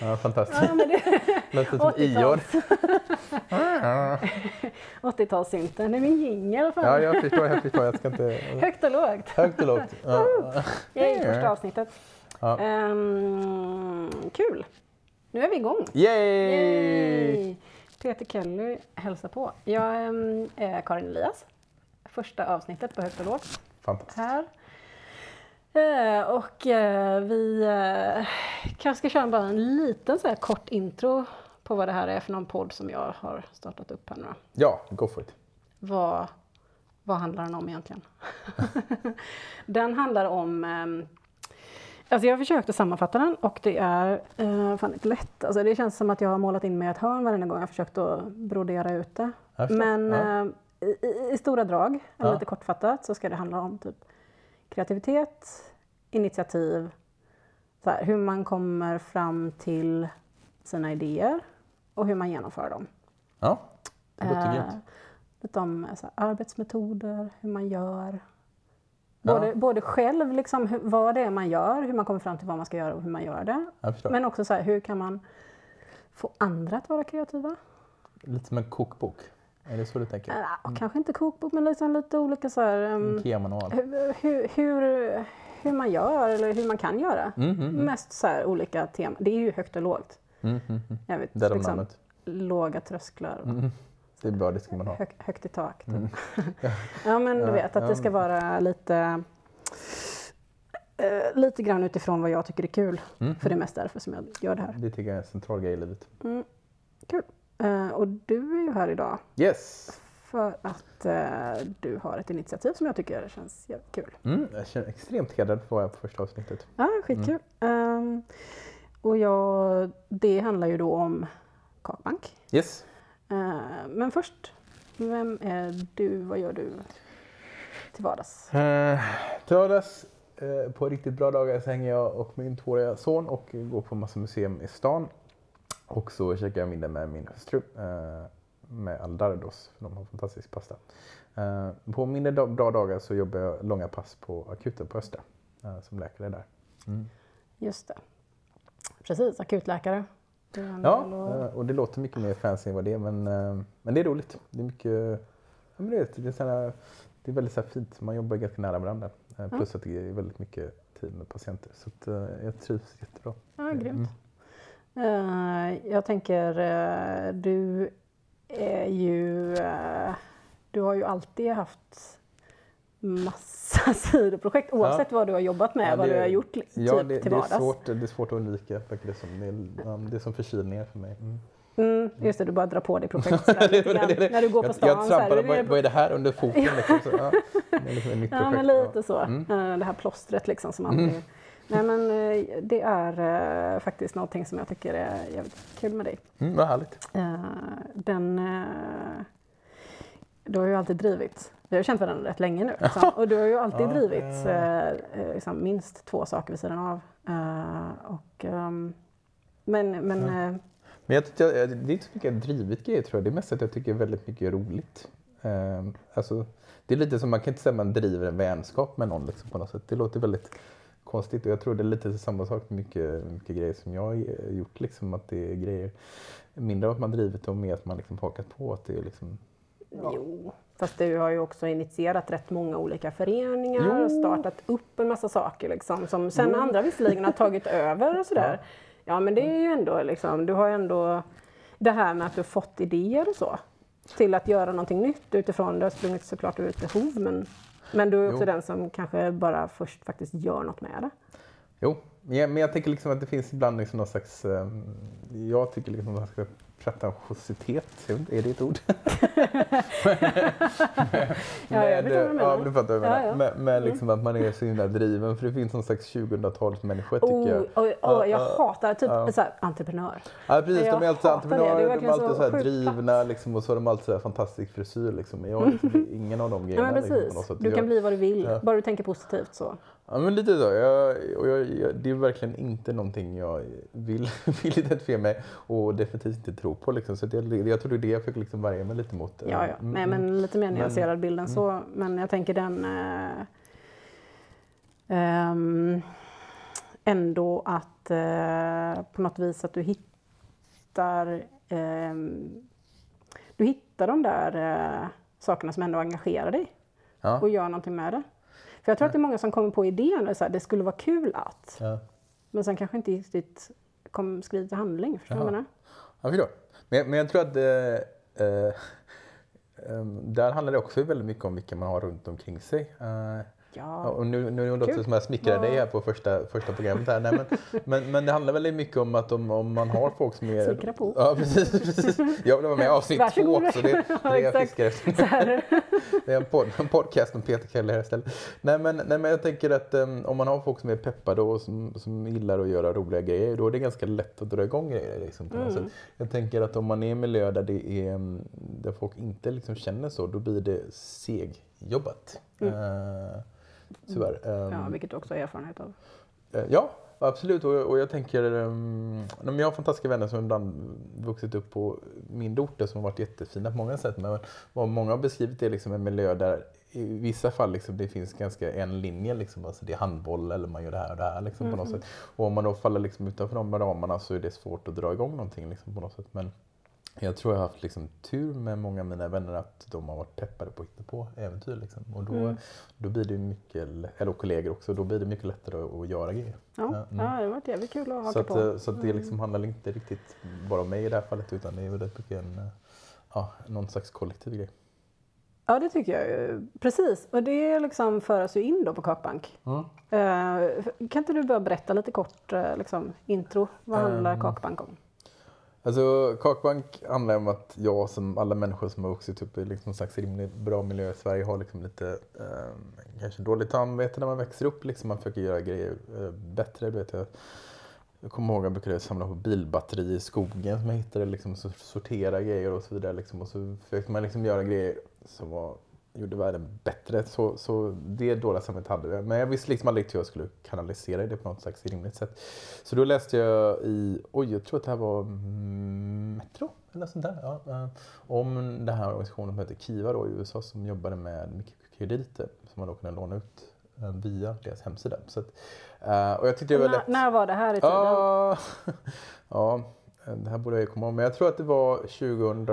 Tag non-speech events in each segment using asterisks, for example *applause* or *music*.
Ja, fantastiskt. Ja, men det, *laughs* Låter som Ior. *laughs* 80-talssynten, det är min jingel. Ja, jag förstår, jag förstår. Jag ska inte... Högt och lågt. Högt och lågt. Ja. Yay, första avsnittet. Ja. Ehm, kul. Nu är vi igång. Yay! Yay! Peter Kelly hälsar på. Jag ehm, är Karin Elias. Första avsnittet på Högt och lågt Fantastiskt. här. Eh, och eh, vi eh, kanske ska köra bara en liten så här kort intro på vad det här är för någon podd som jag har startat upp här nu. Ja, go for it. Vad, vad handlar den om egentligen? *laughs* den handlar om... ehm, alltså jag har försökt att sammanfatta den och det är fan inte lätt. Alltså det känns som att jag har målat in mig i ett hörn varje gång jag försökt att brodera ut det. Men Ja. i, i- i stora drag, eller Ja. lite kortfattat, så ska det handla om typ kreativitet, initiativ, så här, hur man kommer fram till sina idéer och hur man genomför dem. Ja, det låter Eh. Lite om eh, här, arbetsmetoder, hur man gör. Ja. Både, både själv, liksom, hur, vad det är man gör, hur man kommer fram till vad man ska göra och hur man gör det. Men också så här, hur kan man få andra att vara kreativa? Lite som en kokbok. Är det så du tänker? Äh, Kanske inte kokbok, men liksom lite olika så här, um, hur, hur, hur, man gör eller hur man kan göra. Mm, mm. Mest så här olika teman. Det är ju högt och lågt. Mm, mm, mm. Jag vet, Därav liksom, namnet. låga trösklar. Mm. Det är bra, det ska man ha. Hög, högt i tak. Typ. Mm. *laughs* ja men du vet att det ska vara lite eh, lite grann utifrån vad jag tycker är kul. Mm. För det är mest därför som jag gör det här. Det tycker jag är en central grej i livet. Mm. Kul. Eh, och du är ju här idag Yes! För att eh, du har ett initiativ som jag tycker känns jävligt kul. Mm, jag känner extremt hedrad för att vara på första avsnittet. Ja, skitkul. Ehm, och jag, det handlar ju då om Kakbank. Yes! Eh, men först, vem är du? Vad gör du till vardags? Eh, till vardags, eh, på riktigt bra dagar så hänger jag och min tvååriga son och går på massa museum i stan. Och så käkar jag middag med min hustru, eh, med Aldardos, för de har fantastisk pasta. Eh, på mindre bra dagar så jobbar jag långa pass på akuten på Östra, eh, som läkare där. Mm. Just det. Precis, akutläkare. Ja, och- eh, och det låter mycket mer fancy än vad det är, men, men det är roligt. Det är mycket, ja, men det är, såna, det är väldigt så fint, man jobbar ganska nära varandra. Plus att det är väldigt mycket tid med patienter. Så att, jag trivs jättebra. Ja, grymt. Eh, jag tänker, du är ju... eh, du har ju alltid haft massa *laughs* sidoprojekt oavsett vad du har jobbat med, Ja, vad det- du har gjort li- Ja, typ det, till det, är vardags. svårt, det är svårt att undvika. Det, som, det, är, ja, det är som förkylningar för mig. Mm. Mm, just det, du bara drar på dig *laughs* projekt sådär. När du går på jag, stan. jag så här, trampade, vad, det- vad är det här under foten? Liksom, så, ja, *laughs* det är liksom ett nytt Ja, projekt. men lite så. Eh, Det här plåstret liksom som alltid... Nej, men eh, det är eh, faktiskt någonting som jag tycker är jävligt kul med dig. Mm, vad härligt. Eh, Den... eh, Du har ju alltid drivit... Vi har känt varandra rätt länge nu. *laughs* Liksom. Och du har ju alltid Ja, drivit ja. eh, liksom, minst två saker vid sidan av. Och, ehm, men men eh, Men jag, tyckte- jag, det är inte så mycket jag drivit grejer tror jag. Det är mest att jag tycker väldigt mycket är roligt. Ehm, alltså, det är lite som, man kan inte säga att man driver en vänskap med någon liksom, på något sätt. Det låter väldigt konstigt och jag tror det är lite samma sak med mycket, mycket grejer som jag har gjort. Liksom, att det är grejer, mindre av att man drivit och mer att man liksom hakat på. Att det är liksom, Jo, fast du har ju också initierat rätt många olika föreningar Jo. och startat upp en massa saker liksom, som sen Jo. andra visserligen har tagit *laughs* över och sådär. Ja, men det är ju ändå liksom, du har ändå det här med att du har fått idéer och så till att göra någonting nytt utifrån, det har sprungit såklart ur ett behov men, men du är också Jo. den som kanske bara först faktiskt gör något med det. Jo, men jag, men jag tänker liksom att det finns ibland liksom någon slags... ehm, jag tycker liksom någon slags pretentiositet, är det ett ord? *laughs* *laughs* Ja, jag vet vad du menar. Ja, du fattar vad jag menar. Ja, ja. Men, men liksom att man är så himla driven, för det finns någon slags 2000-talsmänniska tycker Oh, jag. oh, oh, Ja, jag ja, hatar typ ja. så här, entreprenör. Ja precis, Jag de är alltid hatar det. Det är entreprenörer, de är alltid så så drivna liksom, och så har de alltid så här fantastisk frisyr. Liksom. Jag har liksom *laughs* ingen av de Ja, grejerna. men liksom, precis. sätt. Du kan bli vad du vill, Ja. bara du tänker positivt så. Ja men lite så. Jag, och jag, jag, det är verkligen inte någonting jag vill, *laughs* vill identifiera mig och definitivt inte tro på. Liksom. Så jag, jag tror det är det jag försöker liksom värja mig lite mot. Ja, ja. Mm, Nej, mm. men lite mer nyanserad bild än så. Men jag tänker den... Eh, ehm, ändå att eh, på något vis att du hittar ehm, du hittar de där eh, sakerna som ändå engagerar dig Ja. och gör någonting med det. För jag tror att det är många som kommer på idén här, det skulle vara kul att, Ja. men sen kanske inte riktigt kom, skriver till handling. Förstår du vad jag menar? Jag förstår. Men, men jag tror att eh, eh, *laughs* eh, där handlar det också väldigt mycket om vilka man har runt omkring sig. Eh, Ja. Och nu, nu låter det som att jag smickrar dig här på första, första programmet. Här. Nej, men, men, men det handlar väldigt mycket om att om, om man har folk som är... Smickra på. Ja, precis. precis. Jag vill vara med i avsnitt två också. Det, det är jag fiskar efter. Det är en, en podcast med Peter Keller här istället. Nej men, nej, men jag tänker att um, om man har folk som är peppade och som, som gillar att göra roliga grejer, då är det ganska lätt att dra igång grejer. Liksom, på Mm. sätt. Jag tänker att om man är i en miljö där, det är, um, där folk inte liksom känner så, då blir det segjobbat. Uh, tyvärr. Mm. Ja, vilket du också har erfarenhet av. Eh, Ja, absolut. Och, och jag tänker, um, jag har fantastiska vänner som ibland vuxit upp på mindre orter som har varit jättefina på många sätt. Men vad många har beskrivit är liksom en miljö där i vissa fall liksom det finns ganska en linje. Liksom, alltså det är handboll eller man gör det här och det här. Liksom, på något sätt. Och om man då faller liksom utanför de ramarna så är det svårt att dra igång någonting liksom, på något sätt. Men jag tror jag har haft liksom tur med många av mina vänner att de har varit peppade på att hitta på äventyr. Liksom. Och då, Mm. då blir det mycket, eller kollegor också, då blir det mycket lättare att, att göra grejer. Ja, Ja, ja, mm. det har varit jävligt kul att Så, haka att, på. Mm. eh, så det liksom handlar inte riktigt bara om mig i det här fallet utan det är väldigt mycket en, eh, ja, någon slags kollektiv grej. Ja, det tycker jag. Precis, och det liksom föras ju in då på Kakbank. Mm. Eh, kan inte du bara berätta lite kort, liksom, intro? Vad handlar Ehm. Kakbank om? Alltså Kakbank handlar om att jag som alla människor som har vuxit upp i liksom slags rimligt bra miljö i Sverige har liksom lite eh, kanske dåligt samvete när man växer upp. Liksom man försöker göra grejer eh, bättre. Du vet, jag, jag kommer ihåg att jag brukade samla på bilbatterier i skogen som jag hittade, liksom, sortera grejer och så vidare. Liksom, och så försökte man liksom göra grejer som var, gjorde världen bättre. Så, så det dåliga samvetet hade jag. Men jag visste liksom aldrig hur jag skulle kanalisera det på något slags rimligt sätt. Så då läste jag i, oj jag tror att det här var mm, Metro eller något sånt där. Ja, eh, om den här organisationen som heter Kiva då, i USA som jobbade med mikrokrediter som man då kunde låna ut eh, via deras hemsida. Så att, eh, och jag tyckte det var När, lätt... när var det här i tiden? Ja, *laughs* ja, det här borde jag komma ihåg. Men jag tror att det var 2000...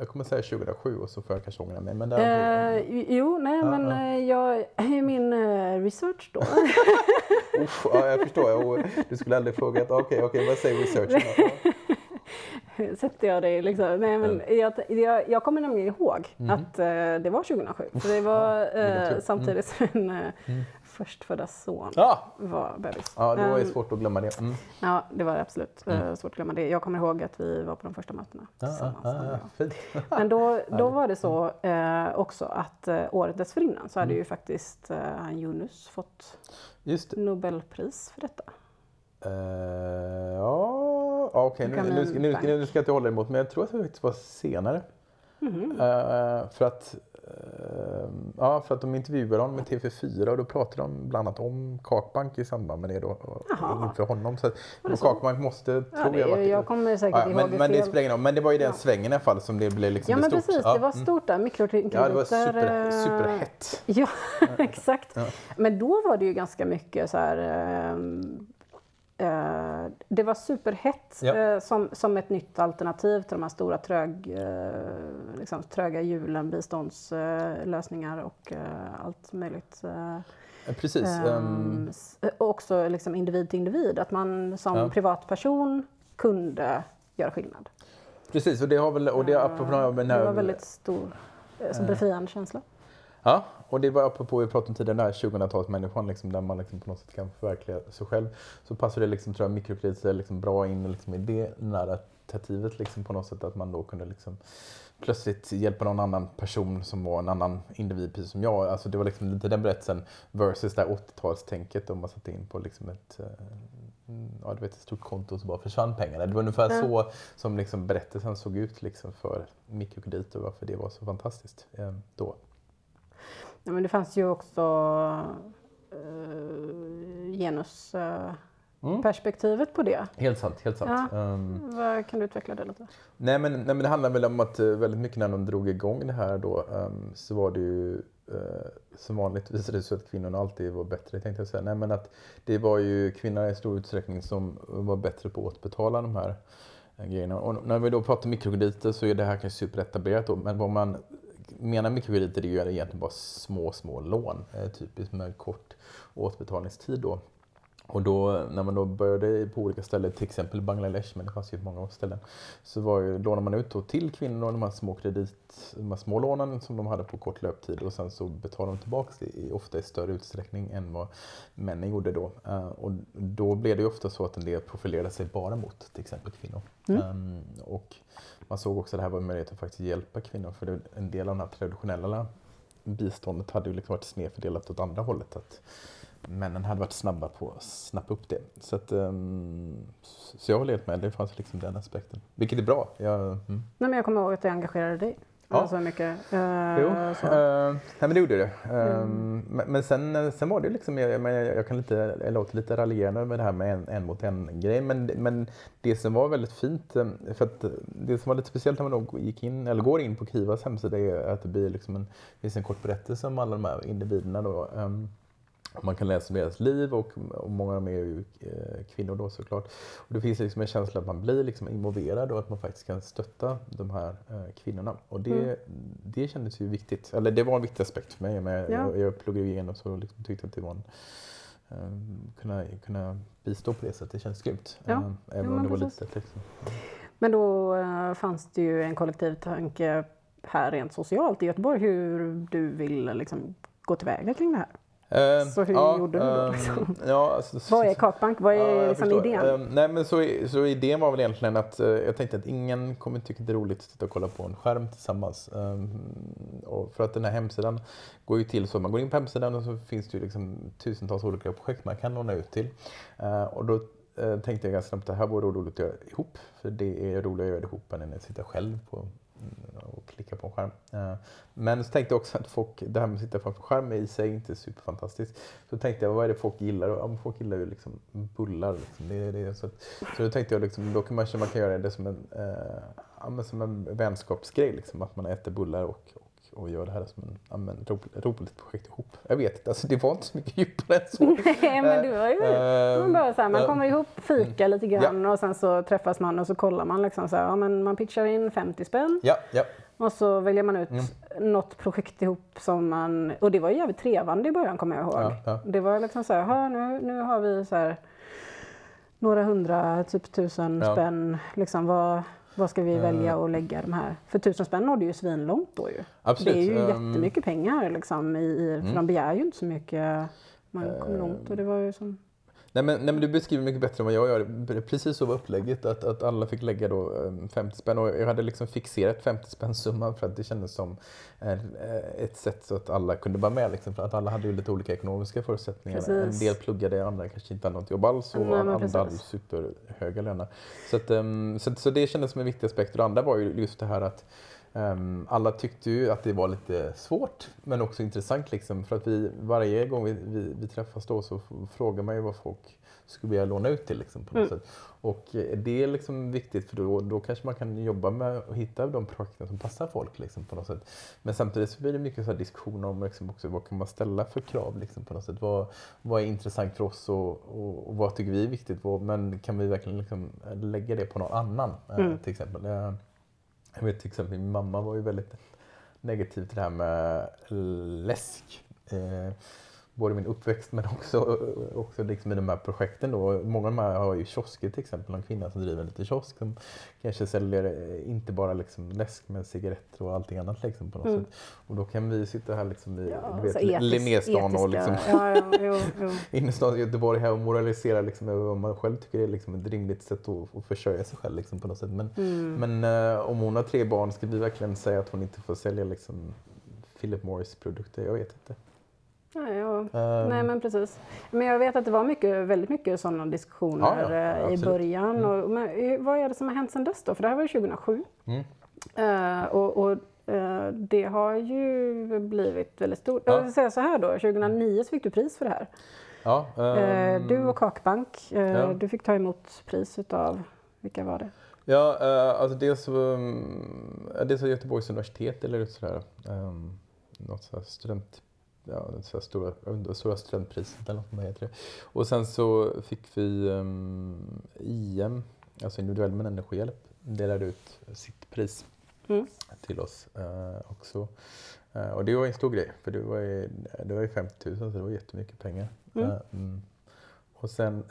Jag kommer säga 2007 och så får jag kanske ångra mig. Men det Eh, jo, nej, Ja, men ja. eh, jag, i min eh, research då. *laughs* Uff, ja, jag förstår. Du skulle aldrig frågat, okej, okej, vad säger researchen? *laughs* Sätter jag det liksom. Nej, men jag, jag, jag kommer nämligen ihåg Mhm. att eh, det var 2007. För det var eh, samtidigt som min eh, förstfödda son Ja, var bebis. ja, det var ju Ehm, svårt att glömma det. Mm. Ja, det var absolut. eh, Svårt att glömma det. Jag kommer ihåg att vi var på de första mötena Ja, ja, tillsammans. ja, ja. Men då, *laughs* då var det så eh, också att eh, året dessförinnan så Mm. hade ju faktiskt eh, han Yunus fått. Nobelpris för detta. Eh, ja, okej. Nu, Vitamin nu, ska- nu, bank. nu ska jag inte hålla emot, men jag tror att det faktiskt var senare. Mhm. Eh, för att eh, Ja, för att de intervjuade honom med TV4 och då pratade de bland annat om Kakbank i samband med det då. och Jaha. Inför honom. Så så? Kakbank måste, Ja, tror det, jag, varit jag kommer säkert Ja, ihåg men, det men det spelar ingen roll. Men det var i den Ja. svängen i alla fall som det blev liksom Ja men stort. precis, det var mm. stort där. Mikrokrediter. Ja, det var super, eh, superhett. Ja, *laughs* exakt. Men då var det ju ganska mycket så här... eh, det var superhett Ja. eh, som, som ett nytt alternativ till de här stora trög, eh, liksom, tröga hjulen, biståndslösningar och allt möjligt. Precis. och också liksom individ till individ, att man som Ja. privatperson kunde göra skillnad. precis, och det har väl, och det den det var väldigt stor, som befriande känsla. Ja, och det var apropå vi pratade om tidigare, den här 2000-talsmänniskan liksom, där man liksom på något sätt kan förverkliga sig själv. Så passar det liksom, tror jag, mikrokrediter liksom bra in liksom, i det narrativet liksom, på något sätt. Att man då kunde liksom, plötsligt hjälpa någon annan person som var en annan individ precis som jag. Alltså, det var liksom lite den berättelsen versus det här 80-talstänket då man satte in på liksom ett, eh, mm, ja, du vet, ett stort konto och så bara försvann pengarna. Det var ungefär Ja. så som liksom berättelsen såg ut liksom, för mikrokrediter och varför det var så fantastiskt eh, då. Ja, men det fanns ju också uh, genusperspektivet på det. Helt sant, helt sant. Ja. Ehm, Vad, kan du utveckla det lite? nej, men, nej men det handlar väl om att eh, väldigt mycket när de drog igång det här då ehm, så var det ju eh, som vanligt visade det sig att kvinnorna alltid var bättre tänkte jag säga. Nej men att det var ju kvinnorna i stor utsträckning som var bättre på att återbetala de här eh, grejerna. Och när vi då pratar mikrokrediter så är det här kanske superetablerat då, men vad man menar med krediter är ju egentligen bara små, små lån, eh, typiskt med kort återbetalningstid då. Och då, när man då började på olika ställen, till exempel Bangladesh, men det fanns ju många ställen, så var ju, lånade man ut till kvinnor de här små kredit, de här små lånen som de hade på kort löptid och sen så betalade de tillbaka i, ofta i större utsträckning än vad männen gjorde då. Uh, och då blev det ju ofta så att en del profilerade sig bara mot till exempel kvinnor. Mm. Um, och man såg också att det här var en möjlighet att faktiskt hjälpa kvinnor för en del av det här traditionella biståndet hade ju liksom varit snedfördelat åt andra hållet. Att, männen hade varit snabba på att snappa upp det. Så, att, um, så jag håller helt med, det fanns liksom den aspekten. Vilket är bra. Jag, mm. Nej, men jag kommer ihåg att det engagerade dig. Ja. Så mycket. Uh, jo, uh, nej, men det gjorde det. Mm. men, men sen, sen var det liksom, jag, jag, jag kan lite, jag låter lite raljerande med det här med en, en mot en grej. Men, men det som var väldigt fint, för att det som var lite speciellt när man då gick in, eller går in på Kivas hemsida är att det blir liksom en, finns en kort berättelse om alla de här individerna. Då. Um, man kan läsa om deras liv och, och många av dem är ju eh, kvinnor då såklart. Och det finns liksom en känsla att man blir liksom involverad och att man faktiskt kan stötta de här eh, kvinnorna. Och det, mm. det kändes ju viktigt, eller det var en viktig aspekt för mig. Men ja. jag, jag pluggade igenom så liksom tyckte att det var en, eh, kunna, kunna bistå på det sättet, det känns grymt. Ja. Även om det var litet. Liksom. Men då fanns det ju en kollektiv tanke här rent socialt i Göteborg hur du vill liksom, gå tillväga kring det här. Uh, så hur ja, gjorde du då? Ehm, liksom? ja, alltså, Vad är Kakbank? Vad är ja, liksom idén? Uh, nej, men så, så idén var väl egentligen att uh, jag tänkte att ingen kommer tycka det är roligt att sitta och kolla på en skärm tillsammans. Och för att den här hemsidan går ju till så att man går in på hemsidan och så finns det ju liksom tusentals olika projekt man kan låna ut till. Uh, och då tänkte jag ganska snabbt att det här vore roligt att göra ihop. För det är roligare att göra det ihop än att sitta själv på och klicka på en skärm. Eh, men så tänkte jag också att folk, det här med att sitta framför skärm är i sig inte superfantastiskt. Så tänkte jag, vad är det folk gillar? Ja, folk gillar ju liksom bullar. Liksom. Det, det, så, att, så då tänkte jag, liksom, då kanske man kan göra det som en, eh, ja, som en vänskapsgrej. Liksom, att man äter bullar och, och och gör det här som en, ja, men, roligt, roligt projekt ihop. Jag vet inte, alltså, det var inte så mycket djupare än så. *laughs* Nej, men det var ju uh, man, bara så här, man kommer ihop, fika lite grann ja. och sen så träffas man och så kollar man liksom så här, ja, men man pitchar in 50 spänn. Ja, ja. Och så väljer man ut mm. något projekt ihop som man, och det var jävligt trevande i början kommer jag ihåg. Ja. Det var liksom så här, nu, nu har vi så här några hundra, typ tusen spänn. Liksom, vad, vad ska vi välja att lägga de här? För tusen spänn nådde ju svinlångt då ju. Absolut. Det är ju um, jättemycket pengar liksom, i, för mm. de begär ju inte så mycket. Man kommer uh, långt och det var ju som Nej men, nej men du beskriver mycket bättre än vad jag gör. Precis så var upplägget, att, att alla fick lägga då 50 ehm, spänn. Och jag hade liksom fixerat 50 spänn summan för att det kändes som eh, ett sätt så att alla kunde vara med. Liksom, för att alla hade ju lite olika ekonomiska förutsättningar. Precis. En del pluggade, andra kanske inte hade något jobb alls och andra hade superhöga löner. Så, att, um, så, så det kändes som en viktig aspekt. Och det andra var ju just det här att alla tyckte ju att det var lite svårt men också intressant liksom för att vi varje gång vi, vi, vi träffas då så frågar man ju vad folk skulle vilja låna ut till liksom, på något mm. sätt. Och eh, det är liksom viktigt för då, då kanske man kan jobba med att hitta de projekten som passar folk liksom, på något sätt. Men samtidigt så blir det mycket så diskussioner om liksom, också, vad kan man ställa för krav liksom, på något sätt. Vad, vad är intressant för oss och, och, och vad tycker vi är viktigt? Vad, men kan vi verkligen liksom lägga det på någon annan eh, mm. till exempel? Jag vet till exempel min mamma var ju väldigt negativ till det här med läsk. Eh, både min uppväxt men också, också liksom i de här projekten. Då. Många av de här har ju kiosker till exempel. En kvinna som driver en liten kiosk som kanske säljer eh, inte bara liksom läsk men cigaretter och allting annat liksom på något mm. sätt. Och då kan vi sitta här liksom i ja, Linnéstan och liksom ja, ja, *laughs* innerstan i Göteborg här och moralisera liksom över vad man själv tycker är liksom ett rimligt sätt att, att försörja sig själv liksom på något sätt. Men, mm. men uh, om hon har tre barn, ska vi verkligen säga att hon inte får sälja liksom Philip Morris produkter? Jag vet inte. Nej, ja. um, Nej, men precis. Men jag vet att det var mycket, väldigt mycket sådana diskussioner ja, ja, eh, i början. Mm. Och, men, eh, vad är det som har hänt sedan dess då? För det här var ju 2007. Mm. Uh, och, och uh, det har ju blivit väldigt stort. Jag vill säga så här då, 2009 så fick du pris för det här. Ja, um, du och Kakbank, du fick ta emot pris utav, vilka var det? Ja, alltså dels, um, dels Göteborgs universitet eller sådär. Um, något så här student, ja, så stora, stora studentpriset eller något vad heter det. Och sen så fick vi um, IM, alltså individuell människohjälp, delade ut sitt pris Mm. till oss eh, också. Eh, och det var en stor grej, för det var ju, det var ju 50 000 så det var jättemycket pengar. Mm. Eh, mm. Och sen,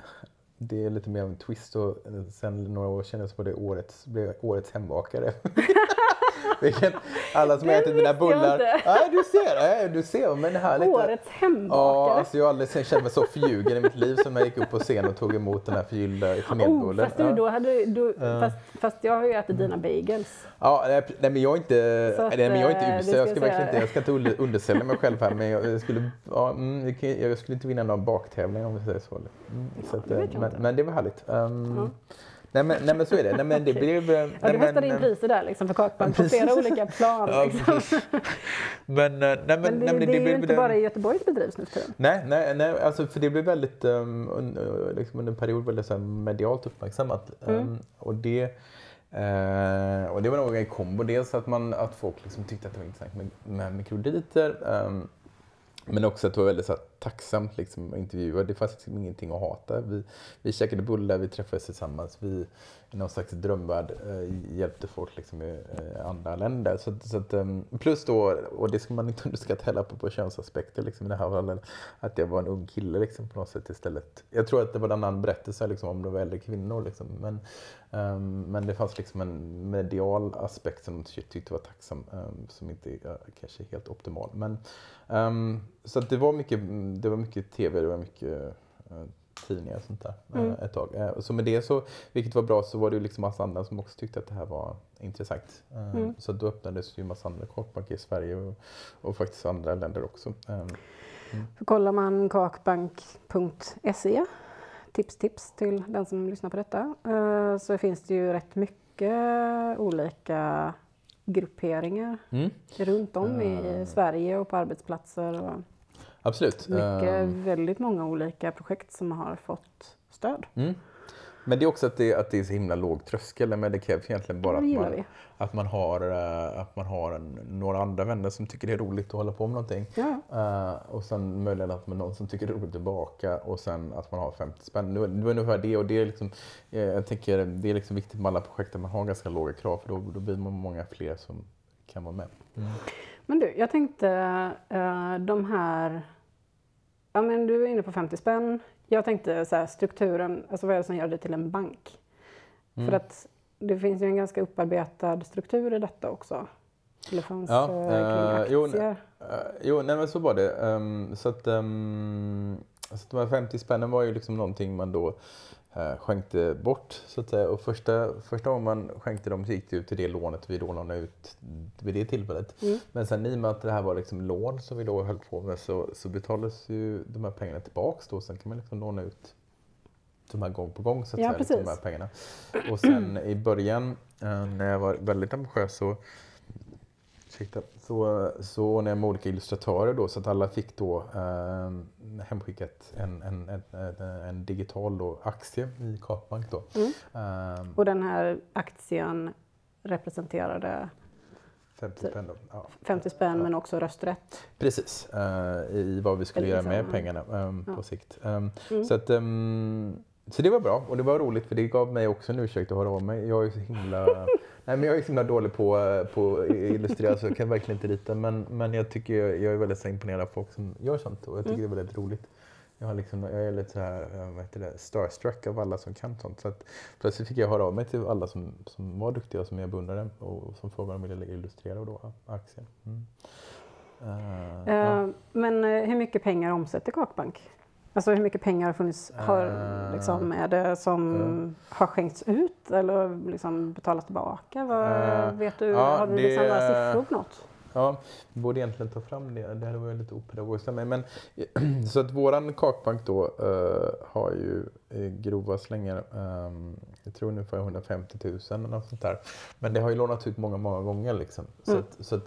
det är lite mer av en twist och sen några år senare så var det årets, blev årets hembakare. *laughs* Vilket, alla som Det ätit mina bullar, inte. ja du ser, ja, du ser, men det här lite. Årets Ja, hembakare. alltså jag har aldrig känt mig så förljugen i mitt liv som när jag gick upp på scen och tog emot den här förgyllda Oh, kanelbullen. fast, du, Ja. då hade, du, Ja. fast, fast jag har ju ätit dina bagels. Ja, nej, nej men jag är inte, att, nej, men jag är eh, inte det usel. ska Jag ska verkligen inte, jag ska inte under- undersälja mig själv här men jag, skulle, ja, mm, jag skulle inte vinna någon baktävling om vi säger så. Mm, så att, det eh, men, men det var härligt. Um, Ja. Nej, men, nej men så är det. Nej, men det *laughs* blev... eh, Ja, du hästade in men, priser där liksom för kakband på *laughs* flera olika plan. Ja, liksom. Men, eh, nej, men, Men det, nej, men det, är ju inte den- bara i Göteborg det bedrivs nu för tiden. Nej, nej, nej alltså för det blev väldigt um, uh, liksom under en period väldigt så här, medialt uppmärksammat. Um, Mm. och, det, eh, och det var nog en kombo. Dels att, man, att folk liksom tyckte att det var intressant med, med mikrokrediter. Um, men också att det var väldigt så här, tacksamt liksom, att. Det fanns liksom ingenting att hata. Vi, vi käkade bullar, vi träffades tillsammans. Vi i någon slags drömvärld eh, hjälpte folk liksom, i eh, andra länder. Så, så att, um, plus då, och det ska man inte *laughs* underskatta heller på, på könsaspekter liksom, i det här fallet, att jag var en ung kille liksom, på något sätt istället. Jag tror att det var en annan berättelse liksom, om de var äldre kvinnor. Liksom. Men, um, men det fanns liksom en medial aspekt som jag tyckte var tacksam, um, som inte är eh, kanske helt optimal. Men, så det var mycket, det var mycket tv, det var mycket eh, tidningar och sånt där eh, Mm. ett tag. Eh, Så med det så, vilket var bra, så var det ju liksom massa andra som också tyckte att det här var intressant. Eh, Mm. Så då öppnades ju massa andra kakbanker i Sverige och, och faktiskt andra länder också. För kollar man kakbank.se, tips tips till den som lyssnar på detta, så finns det ju rätt mycket olika grupperingar Mm. runt om i. Sverige och på arbetsplatser. Och Absolut. mycket, Eh, väldigt många olika projekt som har fått stöd. Mm. Men det är också att det, att det är så himla låg tröskel. Men det krävs egentligen bara att man, att man har, eh, att man har en, några andra vänner som tycker det är roligt att hålla på med någonting. Ja. Eh, och sen möjligen att man någon som tycker det är roligt tillbaka och sen att man har 50 spänn. Det var- ungefär det och det är liksom, eh, jag tänker det är liksom viktigt med alla projekt att man har ganska låga krav för då, då blir man många fler som kan vara med. Men du, jag tänkte eh, de här... Ja, men du är inne på 50 spänn. Jag tänkte så här, strukturen, alltså vad är det som gör det till en bank? Mm. För att det finns ju en ganska upparbetad struktur i detta också. Det fanns Ja, eh, kring eh, jo, aktier. Eh, jo, nej men så var det. Ehm, så att, um, så att de här 50 spännen var ju liksom någonting man då skänkte bort. Så att säga. Och första, första gången man skänkte dem så gick det ut till det lånet vi då lånade ut vid det tillfället. Mm. Men sen i och med att det här var liksom lån som vi då höll på med så, så betalades ju de här pengarna tillbaks då. Sen kan man liksom låna ut de här gång på gång så att Ja, säga, liksom, de precis. här pengarna. Och sen i början eh, när jag var väldigt ambitiös så Ursäkta. Så, så när jag med olika illustratörer då, så att alla fick då eh, hemskickat en, en, en, en, digital då, aktie i Kakbank då. Mm. Eh, Och den här aktien representerade 50 spänn då. Ja. 50 spänn Ja. men också rösträtt. Precis, eh, i vad vi skulle Eller göra med liksom, pengarna eh, ja. på sikt. Eh, Mm. Så, att, ehm, så det var bra och det var roligt för det gav mig också en ursäkt att höra av mig. Jag är så himla, *laughs* nej, men jag är så himla dålig på, eh, på att illustrera så jag kan verkligen inte rita. Men, men jag tycker jag är väldigt så imponerad av folk som gör sånt och jag tycker Mm. det är väldigt roligt. Jag, har liksom, jag är lite så här, eh, vad heter det, starstruck av alla som kan sånt. Så att plötsligt fick jag höra av mig till alla som, som var duktiga och som jag beundrade och som frågade om de ville illustrera då, aktien. Mm. Eh, ja. Eh, Men hur mycket pengar omsätter Kakbank? Alltså hur mycket pengar har funnits, har, Eh, liksom, är det som har skänkts ut eller liksom betalats tillbaka? Vad, Eh, vet du, ja, har du det- liksom några siffror på något? Ja, vi borde egentligen ta fram det. Det här var ju lite opedagogiskt av mig. Men, *clears throat* så att våran kakbank då eh, har ju i grova slängar. Um, jag tror ungefär 150 000 eller något sånt där. Men det har ju lånats ut många, många gånger liksom. Så, Mm. att, så att,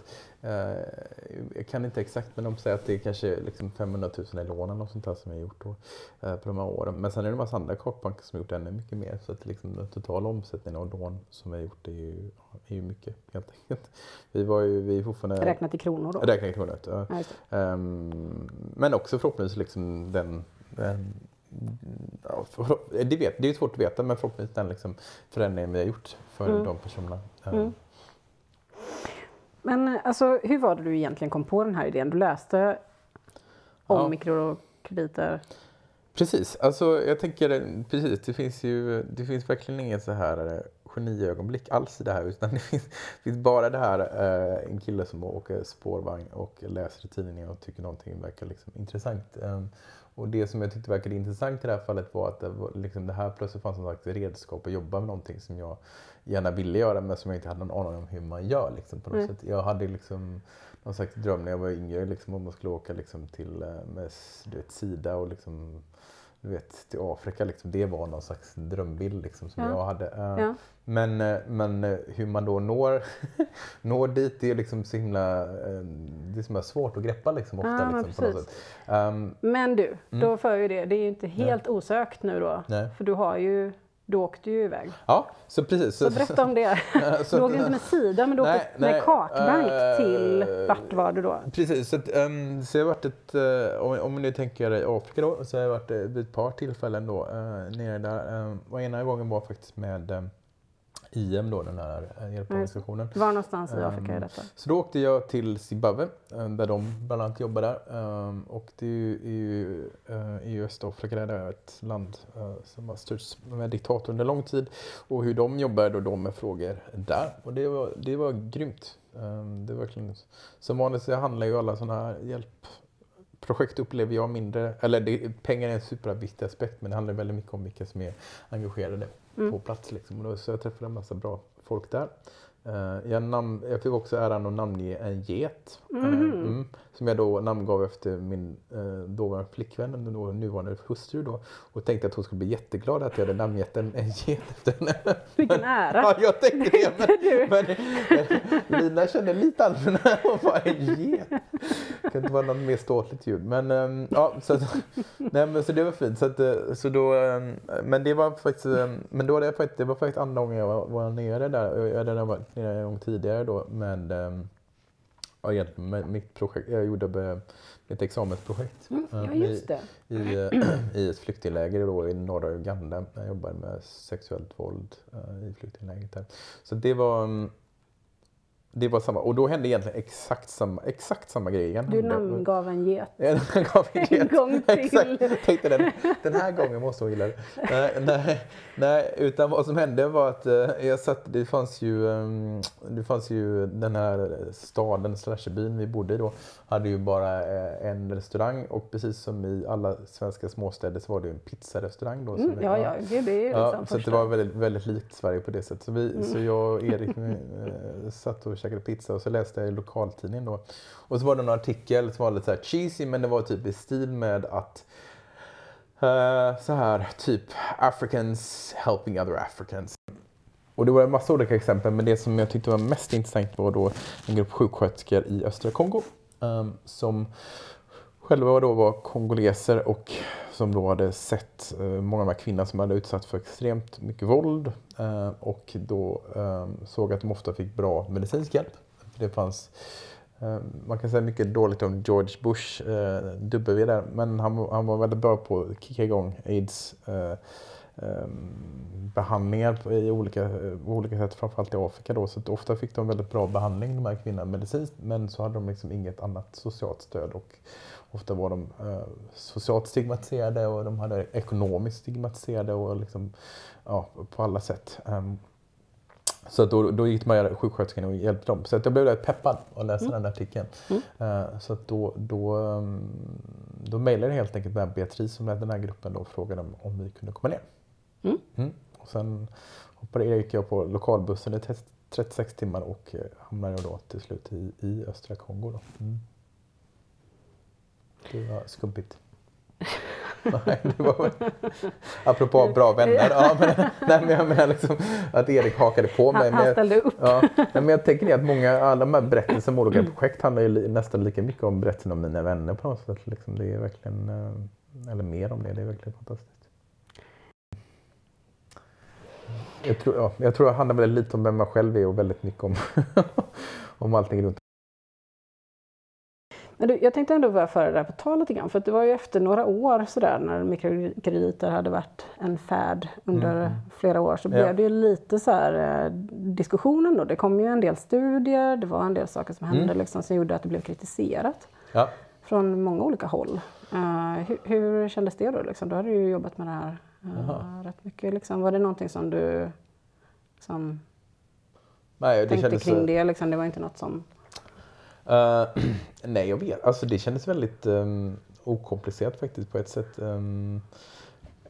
jag kan inte exakt men de säger att det är kanske liksom 500 000 i lån eller sånt där som jag gjort då, eh, på de här åren. Men sen är det en massa andra kakbanker som har gjort ännu mycket mer. Så att liksom den totala omsättningen av lån som vi har gjort är ju, är ju mycket helt enkelt. Vi var ju, vi fortfarande... Räknat i kronor då? Räkna i kronor. Ja. Ja. Ehm, men också förhoppningsvis liksom den, den ja, för, det, vet, det är svårt att veta men förhoppningsvis den liksom förändringen vi har gjort för Mm. de personerna. Mm. Men alltså, hur var det du egentligen kom på den här idén? Du läste om Ja. mikrokrediter. Precis, alltså jag tänker precis, det finns ju det finns verkligen inget så här geniögonblick alls i det här utan *laughs* det finns, det finns bara det här eh, en kille som åker spårvagn och läser i tidningen och tycker någonting verkar liksom intressant. Ehm, och det som jag tyckte verkade intressant i det här fallet var att det, var, liksom, det här plötsligt fanns som sagt redskap att jobba med någonting som jag gärna ville göra men som jag inte hade någon aning om hur man gör. Liksom, på något Nej. sätt. Jag hade liksom någon slags dröm när jag var yngre liksom, om man skulle åka liksom, till eh, med, du vet, Sida och liksom, du vet, till Afrika. Liksom. Det var någon slags drömbild liksom, som Ja. jag hade. Eh, Ja. Men, eh, men eh, hur man då når, *laughs* når dit, det är liksom så himla, det är så svårt att greppa liksom, ofta. Ja, men liksom, precis. sätt. Ehm, Men du, Mm. då för ju det, det är ju inte helt osökt nu då. Nej. För du har ju, du åkte ju iväg. ja, så precis. Så berätta om det. *laughs* så Du åkte inte med Sida men du Nej, åkte med kartbank eh, till, vart var du då? Precis, så, att, ehm, så jag varit ett, eh, om, om nu tänker i Afrika då, så har jag varit vid ett par tillfällen då uh, nere där. Um, och ena gången var faktiskt med um, IM då, den här uh, hjälporganisationen. Var någonstans i Ehm, Afrika är detta? Så då åkte jag till Zimbabwe eh, där de bland annat jobbar där. Ehm, Och det är ju, eh, ju Östafrika, det är ett land eh, som har styrts med diktator under lång tid. Och hur de jobbar då, då med frågor där. Och det var, det var grymt. Ehm, Det var verkligen, som vanligt så handlar ju alla sådana här hjälpprojekt upplever jag mindre, eller det, pengar är en superviktig aspekt men det handlar väldigt mycket om vilka som är engagerade Mm. på plats. Liksom. Då, så jag träffade en massa bra folk där. Eh, jag, namn, jag fick också äran att namnge en get. eh, Mhm. mm, som jag då namngav efter min uh, dåvarande flickvän, då nuvarande hustru då. Och tänkte att hon skulle bli jätteglad att jag hade namngett en, en get efter henne. Vilken ära! Ja, jag tänkte det. Men, men, men Lina kände lite annorlunda. Hon var en get. Det kan inte vara något mer ståtligt ljud. Men, ehm, ja, så, att- nej, men, så det var fint. Så, att, eh, så då, ehm, men det var faktiskt, ehm, men då hade jag faktiskt, det var faktiskt andra gången jag var, var nere där. Jag hade redan varit nere en gång tidigare då ehm, ja, egentligen mitt projekt. Jag gjorde mitt examensprojekt. Mm, eh, ja, i- just det. i, eh, *clears throat* i ett flyktingläger då i norra Uganda. Jag jobbade med sexuellt våld eh, i flyktinglägret där. Så det var, mm, det var samma. Och då hände egentligen exakt samma, exakt samma grej igen. Du namngav en get. *laughs* En En get. gång *laughs* till. Exakt. Jag tänkte den, den här gången måste hon gilla det. Nej, nej, nej, utan vad som hände var att eh, jag satt, det fanns ju, ehm, det fanns ju den här staden, slash byn vi bodde i då, hade ju bara eh, en restaurang och precis som i alla svenska småstäder så var det ju en pizzarestaurang då. Mm, ja, ja, det är ju liksom Ja, så det var väldigt, väldigt likt Sverige på det sättet. Så, vi, så jag och Erik eh, satt och käkade pizza och så läste jag i lokaltidningen då. Och så var det en artikel som var lite så här cheesy men det var typ i stil med att uh, så här typ Africans helping other Africans. Och det var en massa olika exempel men det som jag tyckte var mest intressant var då en grupp sjuksköterskor i östra Kongo um, som själva då var kongoleser och som då hade sett eh, många av de här kvinnorna som hade utsatts för extremt mycket våld eh, och då eh, såg att de ofta fick bra medicinsk hjälp. Det fanns, man kan säga mycket dåligt om George Bush, eh, W där, men han, var- han var väldigt bra på att kicka igång aids eh, eh, behandlingar på- i olika, på olika sätt, framförallt i Afrika då. Så ofta fick de väldigt bra behandling de här kvinnorna medicinskt men så hade de liksom inget annat socialt stöd och ofta var de eh, socialt stigmatiserade och de hade ekonomiskt stigmatiserade och liksom, ja, på alla sätt. Ehm, så då, då gick man sjuksköterskan och hjälpte dem. Så att jag blev rätt peppad att läsa den där artikeln. Eh, så att då, då, ehm, då mejlade jag helt enkelt med Beatrice som ledde den här gruppen då och frågade om, om vi kunde komma ner. Mm. Mm. Och sen hoppade Erik jag på lokalbussen i 36 timmar och eh, hamnade då till slut i, i östra Kongo. Då. Det var skumpigt. Nej, det var apropå bra vänner. Ja, men, nej, men jag menar liksom att Erik hakade på mig. Han, han ställde upp. Ja, men jag tänker att många, alla de här berättelserna om olika projekt handlar ju nästan lika mycket om berättelsen om mina vänner på något sätt. Liksom, det är verkligen, eh, eller mer om det, det är verkligen fantastiskt. Jag tror, ja, jag tror det handlar väldigt lite om vem man själv är och väldigt mycket om, *laughs* om allting runt men du, jag tänkte ändå bara föra det här på tal lite grann, för det var ju efter några år sådär när mikrokrediter hade varit en färd under mm. flera år så blev ja. det ju lite så här eh, diskussionen då. Det kom ju en del studier, det var en del saker som hände mm. liksom, som gjorde att det blev kritiserat ja. från många olika håll. Uh, hur, hur kändes det då? Liksom? Du hade ju jobbat med det här uh, rätt mycket. Liksom. Var det någonting som du liksom, Nej, det tänkte kändes... kring det? Liksom? Det var inte något som Uh, *clears throat* nej, jag vet. Alltså det kändes väldigt um, okomplicerat faktiskt på ett sätt. Um,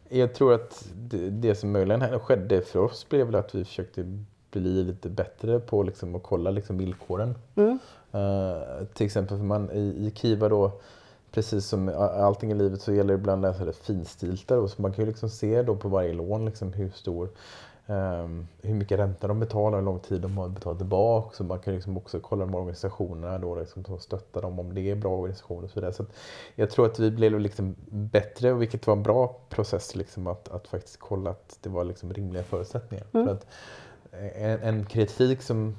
jag tror att det, det, som möjligen skedde för oss blev väl att vi försökte bli lite bättre på liksom, att kolla liksom, villkoren. Mm. Uh, till exempel för man i, i Kiva då, precis som allting i livet så gäller det ibland att läsa finstiltar. Så man kan ju liksom se då på varje lån liksom hur stor Um, hur mycket ränta de betalar, hur lång tid de har betalat tillbaka. Så man kan liksom också kolla de organisationerna då, liksom, som stöttar dem, om det är bra organisationer och så vidare. Så jag tror att vi blev liksom bättre, vilket var en bra process, liksom, att, att faktiskt kolla att det var liksom rimliga förutsättningar. Mm. För att en, en kritik som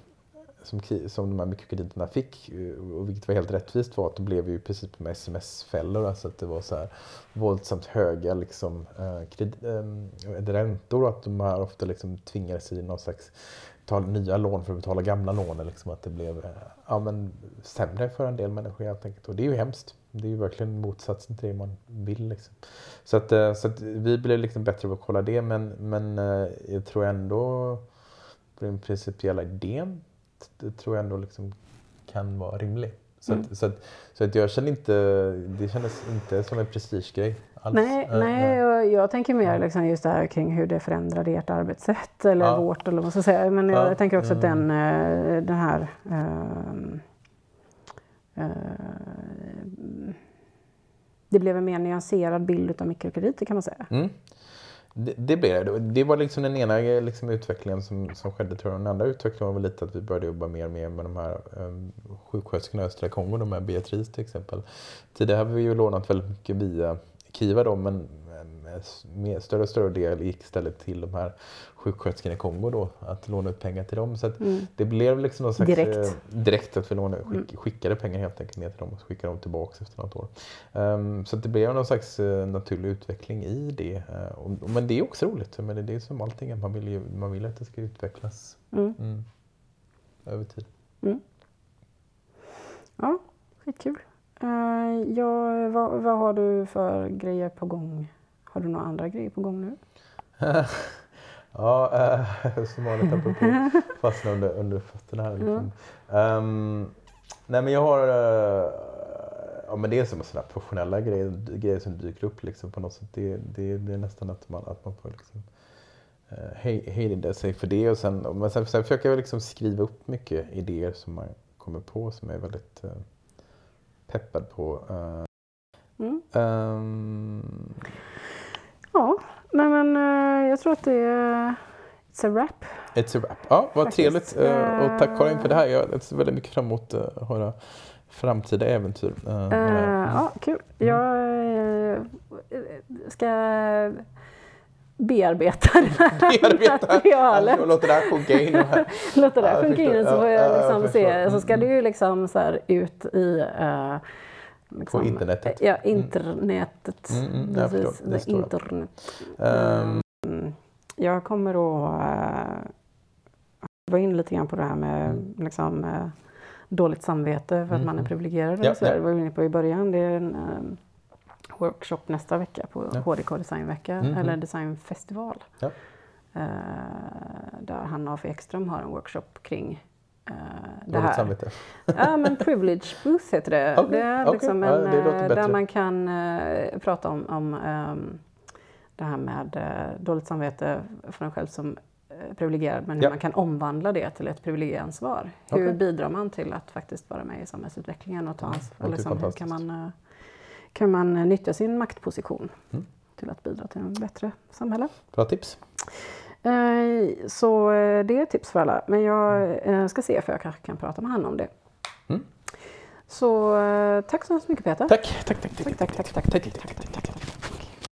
som, som de här mikrokrediterna fick, och vilket var helt rättvist, var att det blev ju precis med sms-fällor. Alltså att det var så här våldsamt höga liksom, eh, eh räntor och att de här ofta liksom tvingades i någon slags ta nya lån för att betala gamla lån. Liksom att det blev eh, ja, men, sämre för en del människor helt enkelt. Och det är ju hemskt. Det är ju verkligen motsatsen till det man vill. Liksom. Så, att, eh, så att vi blev liksom bättre på att kolla det men, men jag tror ändå på den principiella idén det tror jag ändå liksom kan vara rimlig. Så, mm. att, så, att, så att jag känner inte, det kändes inte som en prestigegrej. Alls. Nej, äh, nej jag, jag tänker mer liksom just det här kring hur det förändrade ert arbetssätt eller ja. vårt eller vad man ska säga. Men jag, ja. tänker också att den, mm. eh, den här uh, uh, det blev en mer nyanserad bild av mikrokrediter kan man säga. Mm. Det, det blev det. Det var liksom den ena liksom, utvecklingen som, som skedde. Tror jag. Den andra utvecklingen var väl lite att vi började jobba mer med, med de här um, sjuksköterskorna i östra Kongo, de här Beatrice till exempel. Tidigare har vi ju lånat väldigt mycket via Kiva då, men med eh, större och större del gick istället till de här sjuksköterskorna i Kongo då, att låna ut pengar till dem. Så mm. det blev liksom någon slags, direkt. Eh, direkt att vi lånade, skick, mm. skickade pengar helt enkelt ner till dem och skickade dem tillbaka efter något år. Um, så det blev någon slags uh, naturlig utveckling i det. Uh, och, men det är också roligt, men det, det är som allting, man vill, ju, man vill att det ska utvecklas mm. mm. över tid. Mm. Ja, skitkul. Uh, ja, vad, vad har du för grejer på gång har du några andra grejer på gång nu? *laughs* ja, äh, *laughs* som vanligt apropå *laughs* fastna under, under fötterna här. Liksom. Mm. Um, nej men jag har, uh, ja men det är som sådana professionella grejer, grejer som dyker upp liksom på något sätt. Det, det, är nästan att man, att man får liksom uh, hejda sig för det. Och sen, men sen, sen försöker jag liksom skriva upp mycket idéer som man kommer på som jag är väldigt uh, peppad på. Mm. um, Ja, nej men jag tror att det är It's a wrap. It's a wrap. Ja, vad Faktiskt. trevligt. Uh, och tack Karin för det här. Jag ser väldigt mycket fram emot att uh, höra framtida äventyr. Uh, ja, kul. Mm. Jag ska bearbeta det här *laughs* bearbeta. *laughs* materialet. Ja, låter det här sjunka in. *laughs* låter det här sjunka in så får jag liksom se. Så ska det ju liksom så ut i Liksom, på internetet? Ja, mm. internetet. Mm, mm, jag förstår. internet. Um. Jag kommer att uh, vara in lite grann på det här med mm. liksom, uh, dåligt samvete för att mm. man är privilegierad. Ja, så ja. Det var vi inne på i början. Det är en um, workshop nästa vecka på ja. HDK designvecka mm, eller designfestival. Ja. Uh, där Hanna af Ekström har en workshop kring Uh, det här. samvete? ja, men privilege booth heter det. *laughs* Okay, det är liksom okay. en, ja, det där man kan uh, prata om, om um, det här med uh, dåligt samvete för en själv som privilegierad, men hur ja. man kan omvandla det till ett privilegieansvar. Hur okay. bidrar man till att faktiskt vara med i samhällsutvecklingen och ta ansvar? Mm, liksom, hur kan man kan man eh, nyttja sin maktposition Mm. till att bidra till ett bättre samhälle. Bra tips. Eh, Så eh, det är ett tips för alla. Men jag eh, ska se för jag kanske kan prata med han om det. Mm. Så eh, tack så hemskt mycket Peter. Tack, tack, tack, tack, tack, tack, tack, tack, tack, tack, tack.